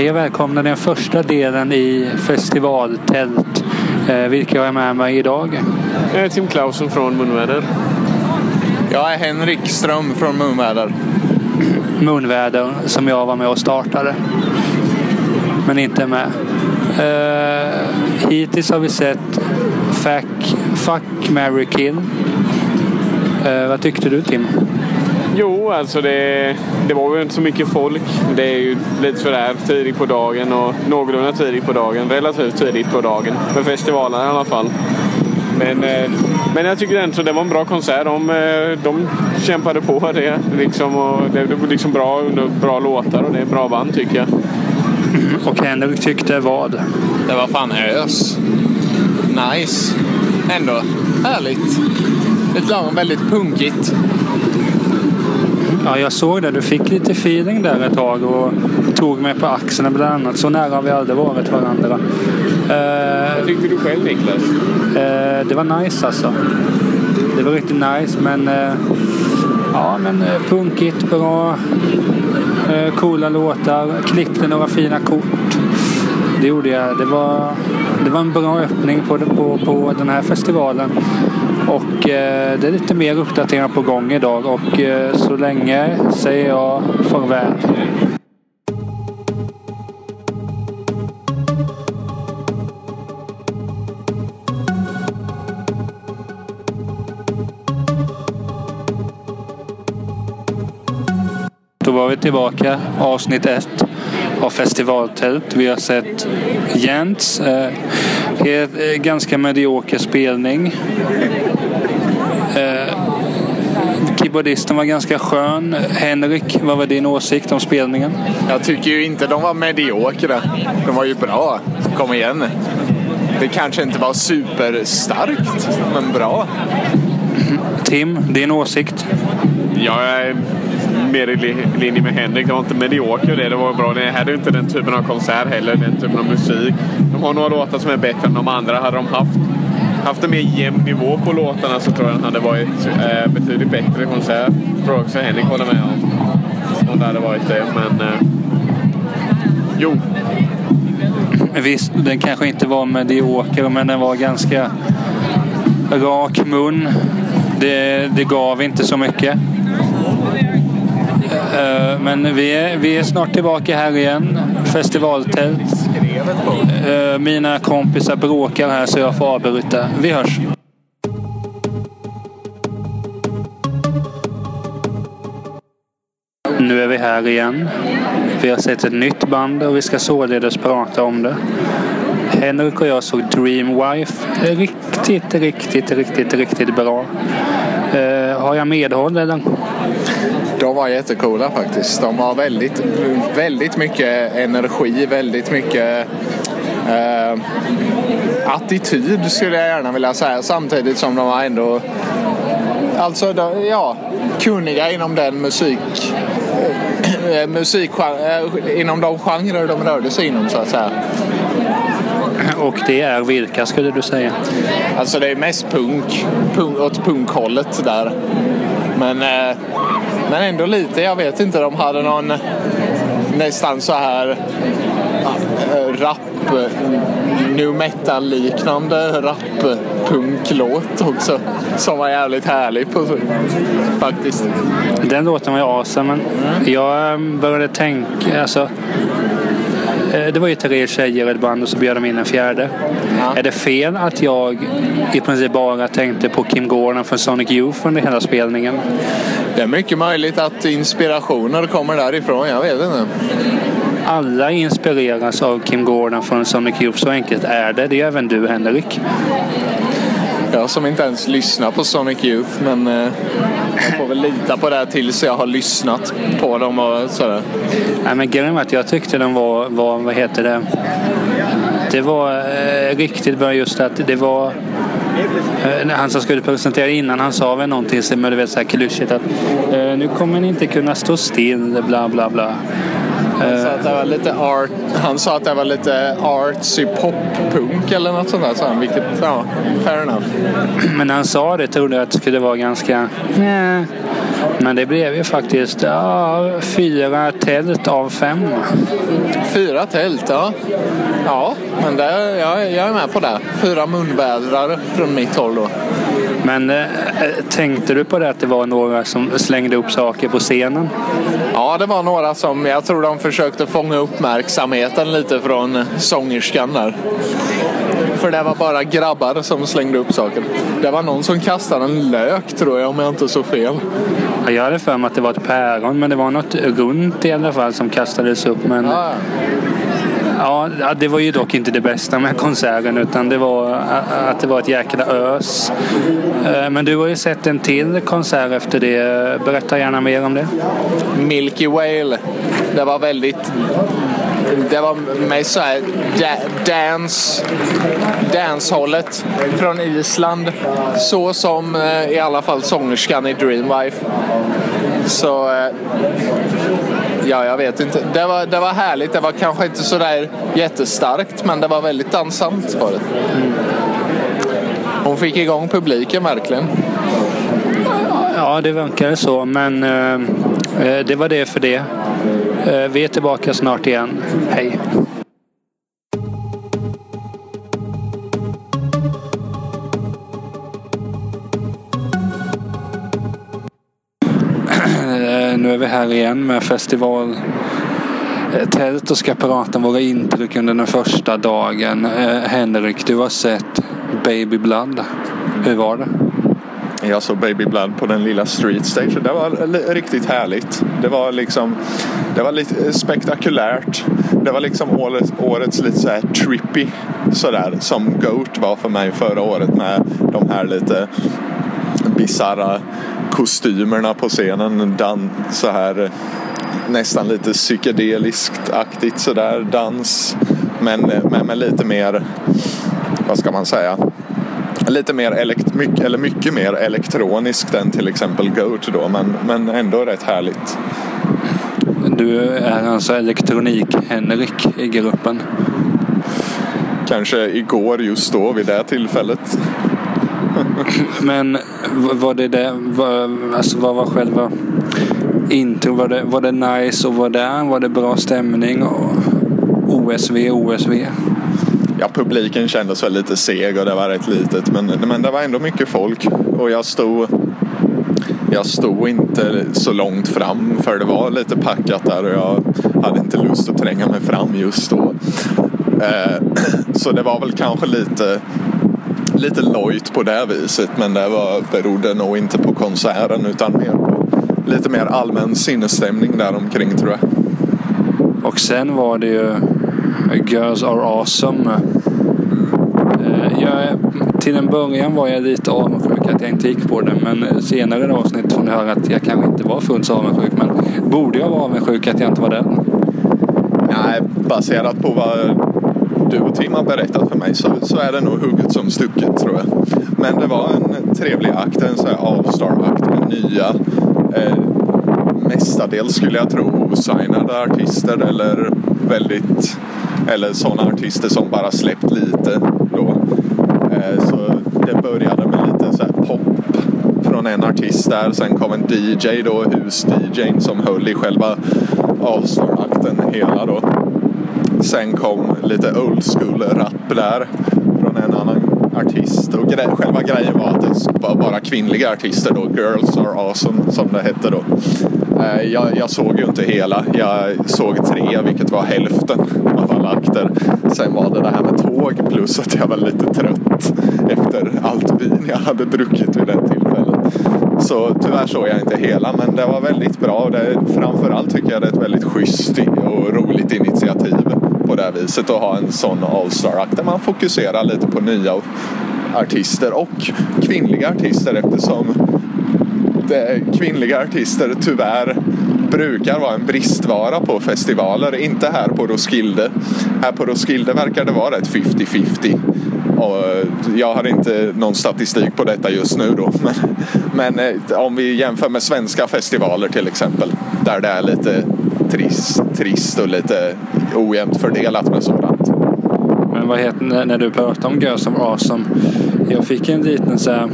Hej och välkomna den första delen i festivaltält. Eh, vilka har jag med mig idag? Jag är Tim Clausen från Munväder. Jag är Henrik Ström från Munväder. Munväder som jag var med och startade. Men inte med. Eh, hittills har vi sett Fuck, Fuck Mary Kill. Eh, vad tyckte du Tim? Jo, alltså det, det var ju inte så mycket folk. Det är ju lite sådär tidigt på dagen och någorlunda tidigt på dagen. Relativt tidigt på dagen. För festivalen i alla fall. Men, eh, men jag tycker ändå att det var en bra konsert. De, eh, de kämpade på det. Liksom, och det, det var liksom bra, bra låtar och det är bra band tycker jag. Och Henrik tyckte vad? Det var fan ös. Nice. Ändå härligt. Lite lagom väldigt punkigt. Ja, jag såg det. Du fick lite feeling där ett tag och tog mig på axeln bland annat. Så nära har vi aldrig varit varandra. Eh, Vad tyckte du själv Niklas? Eh, det var nice alltså. Det var riktigt nice men eh, ja men punkigt, bra. Coola låtar. Klippte några fina kort det gjorde jag. Det var, det var en bra öppning på, på, på den här festivalen. Och eh, det är lite mer uppdateringar på gång idag och eh, så länge säger jag farväl. Då var vi tillbaka, avsnitt 1 har festivaltält. Vi har sett Jents. Det eh, är eh, ganska medioker spelning. Eh, keyboardisten var ganska skön. Henrik, vad var din åsikt om spelningen? Jag tycker ju inte de var mediokra. De var ju bra. Kom igen. Det kanske inte var superstarkt, men bra. Tim, din åsikt? Jag är mer i linje med Henrik. Det var inte medioker det. Det var bra. Det här är inte den typen av konsert heller. Den typen av musik. De har några låtar som är bättre än de andra. Hade de haft, haft en mer jämn nivå på låtarna så tror jag den hade varit eh, betydligt bättre konsert. Jag tror också Henrik håller med om. Om det hade varit det. Men eh, jo. Visst, den kanske inte var medioker men den var ganska rak mun. Det, det gav inte så mycket. Men vi är, vi är snart tillbaka här igen. Festivaltält. Eh, mina kompisar bråkar här så jag får avbryta. Vi hörs. Nu är vi här igen. Vi har sett ett nytt band och vi ska således prata om det. Henrik och jag såg Dreamwife. Riktigt, riktigt, riktigt, riktigt bra. Eh, har jag medhåll eller? De var jättecoola faktiskt. De har väldigt, väldigt mycket energi, väldigt mycket eh, attityd skulle jag gärna vilja säga. Samtidigt som de var ändå Alltså, de, ja, kunniga inom den musik... eh, musik eh, inom de genrer de rörde sig inom så att säga. Och det är vilka skulle du säga? Alltså det är mest punk, punk åt punkhållet där. Men, eh, men ändå lite, jag vet inte, de hade någon nästan så här eh, rap, nu metal-liknande rap-punklåt också. Som var jävligt härlig på, faktiskt. Den låten var ju awesome, men jag eh, började tänka, alltså det var ju tre tjejer i ett band och så bjöd de in en fjärde. Ja. Är det fel att jag i princip bara tänkte på Kim Gordon från Sonic Youth under hela spelningen? Det är mycket möjligt att inspirationer kommer därifrån, jag vet inte. Alla inspireras av Kim Gordon från Sonic Youth, så enkelt är det. Det är även du Henrik. Jag som inte ens lyssnar på Sonic Youth men eh, jag får väl lita på det här tills jag har lyssnat på dem och sådär. Nej, men grejen var att jag tyckte den var, var vad heter det? Det var eh, riktigt bra just att det var eh, han som skulle presentera innan han sa väl någonting som du vet så här klyschigt att eh, nu kommer ni inte kunna stå still bla bla bla. Han sa att det var lite art, han sa att det var lite artsy pop-punk eller något sånt där sa han, vilket, ja, fair enough. Men när han sa det trodde jag att det skulle vara ganska... Nej. Men det blev ju faktiskt ja, fyra tält av fem. Fyra tält, ja. Ja, men det, jag, jag är med på det. Fyra munvädrare från mitt håll då. Men eh, tänkte du på det att det var några som slängde upp saker på scenen? Ja, det var några som jag tror de försökte fånga uppmärksamheten lite från sångerskan där. För det var bara grabbar som slängde upp saker. Det var någon som kastade en lök tror jag om jag inte så fel. Ja, jag hade för mig att det var ett päron men det var något runt i alla fall som kastades upp. Men... Ja, Ja, det var ju dock inte det bästa med konserten utan det var att det var ett jäkla ös. Eh, men du har ju sett en till konsert efter det. Berätta gärna mer om det. Milky Whale. Det var väldigt... Det var med så här da- dance, dancehållet från Island. Så som eh, i alla fall sångerskan i Dreamwife. Så... Eh, Ja, jag vet inte. Det var, det var härligt. Det var kanske inte så där jättestarkt, men det var väldigt dansant var det. Mm. Hon fick igång publiken verkligen. Ja, det verkade så. Men eh, eh, det var det för det. Eh, vi är tillbaka snart igen. Hej! Nu är vi här igen med festival tält och ska prata om våra intryck under den första dagen. Eh, Henrik, du har sett Baby Blood. Hur var det? Jag såg Baby Blood på den lilla street stage det var riktigt härligt. Det var liksom det var lite spektakulärt. Det var liksom årets, årets lite så här trippy sådär som Goat var för mig förra året med de här lite bisarra kostymerna på scenen. Dan, så här nästan lite psykedeliskt aktigt sådär dans. Men, men med lite mer, vad ska man säga? lite mer elekt- mycket, eller mycket mer elektroniskt än till exempel Goat då, men, men ändå rätt härligt. Du är alltså elektronik-Henrik i gruppen. Kanske igår just då vid det tillfället. Men var det det, var, alltså vad var själva intro? Var det, var det nice och var där? Var det bra stämning? Och OSV, OSV? Ja, publiken kändes väl lite seg och det var rätt litet, men, men det var ändå mycket folk och jag stod jag stod inte så långt fram för det var lite packat där och jag hade inte lust att tränga mig fram just då. Eh, så det var väl kanske lite, lite lojt på det viset men det var, berodde nog inte på konserten utan mer på lite mer allmän sinnesstämning där omkring tror jag. Och sen var det ju Girls Are Awesome. Eh, Jag, till en början var jag lite avundsjuk att jag inte gick på det. Men senare i avsnittet får ni höra att jag kanske inte var fullt så avundsjuk. Men borde jag vara avundsjuk att jag inte var där? Nej, baserat på vad du och Tim har berättat för mig så, så är det nog hugget som stucket tror jag. Men det var en trevlig akt, en sån här all-star-akt med nya eh, mestadels skulle jag tro osignade artister eller väldigt eller sådana artister som bara släppt lite då. Eh, så det började med lite så här pop från en artist där. Sen kom en DJ då, hus-DJn som höll i själva avståndakten hela då. Sen kom lite old school-rap där från en annan artist. Och gre- själva grejen var att det var bara kvinnliga artister då. Girls are awesome som det hette då. Eh, jag, jag såg ju inte hela. Jag såg tre, vilket var hälften av alla akter. Sen var det det här med tåg plus att jag var lite trött efter allt vin jag hade druckit vid det tillfället. Så tyvärr såg jag inte hela, men det var väldigt bra. Och Det, framförallt tycker jag det är ett väldigt schysst och roligt initiativ på det här viset och ha en sån All-Star-akt där man fokuserar lite på nya artister och kvinnliga artister eftersom det, kvinnliga artister tyvärr brukar vara en bristvara på festivaler. Inte här på Roskilde. Här på Roskilde verkar det vara ett 50-50. Och eh, jag har inte någon statistik på detta just nu då. Men, men eh, om vi jämför med svenska festivaler till exempel. Där det är lite trist, trist och lite ojämnt fördelat med sådant. Men vad heter när, när du pratade om Girls of Awesome. Jag fick en liten så här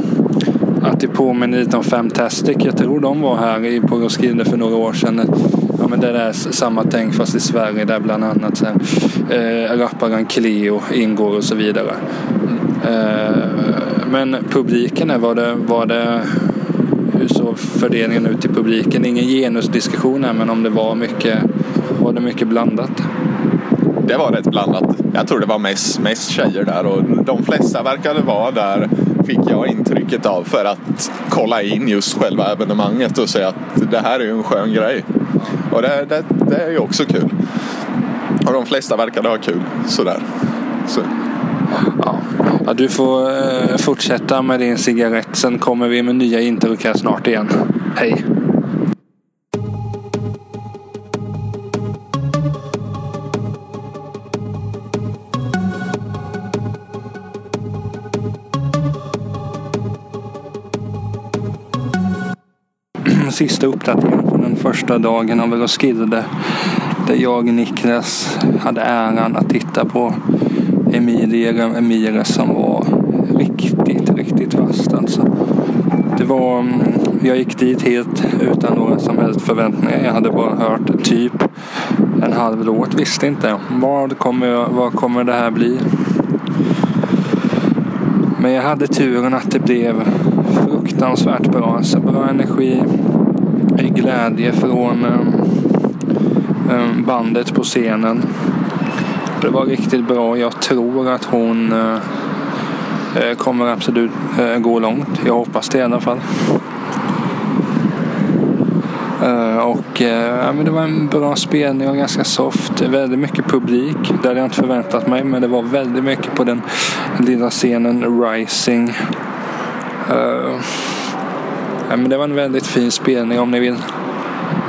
att det påminner lite om Fantastic. Jag tror de var här på Roskilde för några år sedan. Ja, men det är samma tänk fast i Sverige där bland annat så här, äh, rapparen Cleo ingår och så vidare. Äh, men publiken, var det, var det hur såg fördelningen ut i publiken? Ingen genusdiskussion här men om det var mycket, var det mycket blandat? Det var rätt blandat. Jag tror det var mest, mest tjejer där och de flesta verkade vara där fick jag intrycket av för att kolla in just själva evenemanget och säga att det här är ju en skön grej. Och det, det, det är ju också kul. Och de flesta verkade ha kul sådär. Så. Ja ja. du får eh, fortsätta med din cigarett. Sen kommer vi med nya intryck här snart igen. Hej! sista uppdateringen från den första dagen av Roskilde. Där jag, Niklas, hade äran att titta på Emilia, Emilia som var riktigt, riktigt fast alltså. Det var, mm, jag gick dit helt utan några som helst förväntningar. Jag hade bara hört typ en halv låt. Visste inte vad kommer, vad kommer det här bli. Men jag hade turen att det blev fruktansvärt bra. Så bra energi, glädje från mm, mm, bandet på scenen. Det var riktigt bra. Jag tror att hon eh, eh, kommer absolut eh, gå långt. Jag hoppas det i alla fall. Eh, och eh, ja, men det var en bra spelning och ganska soft. Väldigt mycket publik. Det hade jag inte förväntat mig. Men det var väldigt mycket på den lilla scenen Rising. Ja, men det var en väldigt fin spelning om ni vill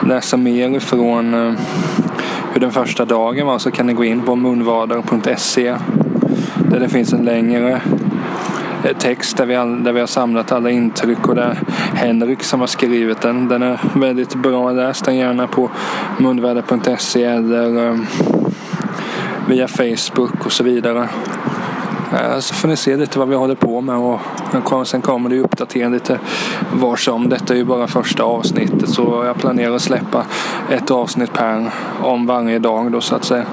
läsa mer ifrån hur den första dagen var så kan ni gå in på munvader.se där det finns en längre eh, text där vi, all, där vi har samlat alla intryck och där Henrik som har skrivit den. Den är väldigt bra. Läs den gärna på munvader.se eller um, via Facebook och så vidare. Eh, så får ni se lite vad vi håller på med och sen kommer det ju uppdatera lite var som. Detta är ju bara första avsnittet så jag planerar att släppa ett avsnitt per om varje dag då så att säga.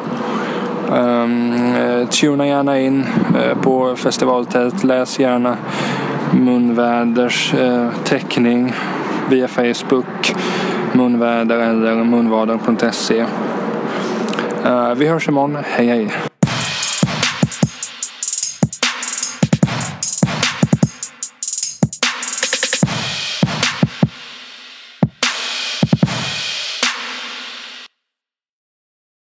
Um, tuna gärna in uh, på festivaltält. Läs gärna Munväders uh, teckning via Facebook, Munväder eller munvader.se. Uh, vi hörs imorgon. Hej hej!